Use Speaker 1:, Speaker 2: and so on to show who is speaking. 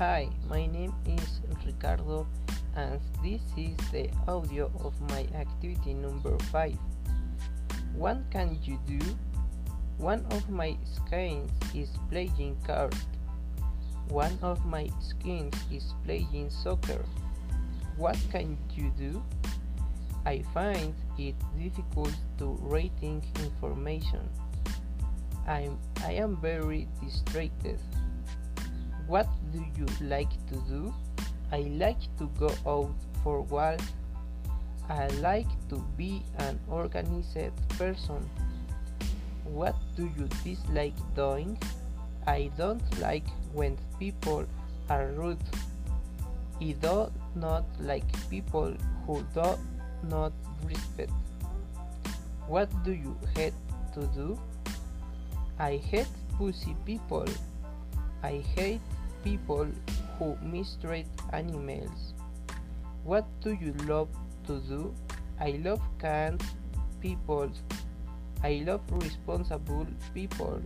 Speaker 1: Hi, my name is Ricardo and this is the audio of my activity number 5. What can you do? One of my skins is playing cards. One of my skins is playing soccer. What can you do? I find it difficult to rating information. I'm, I am very distracted. What do you like to do? I like to go out for walks. I like to be an organized person. What do you dislike doing? I don't like when people are rude. I do not like people who do not respect. What do you hate to do? I hate pussy people. I hate people who mistreat animals. What do you love to do? I love kind people. I love responsible people.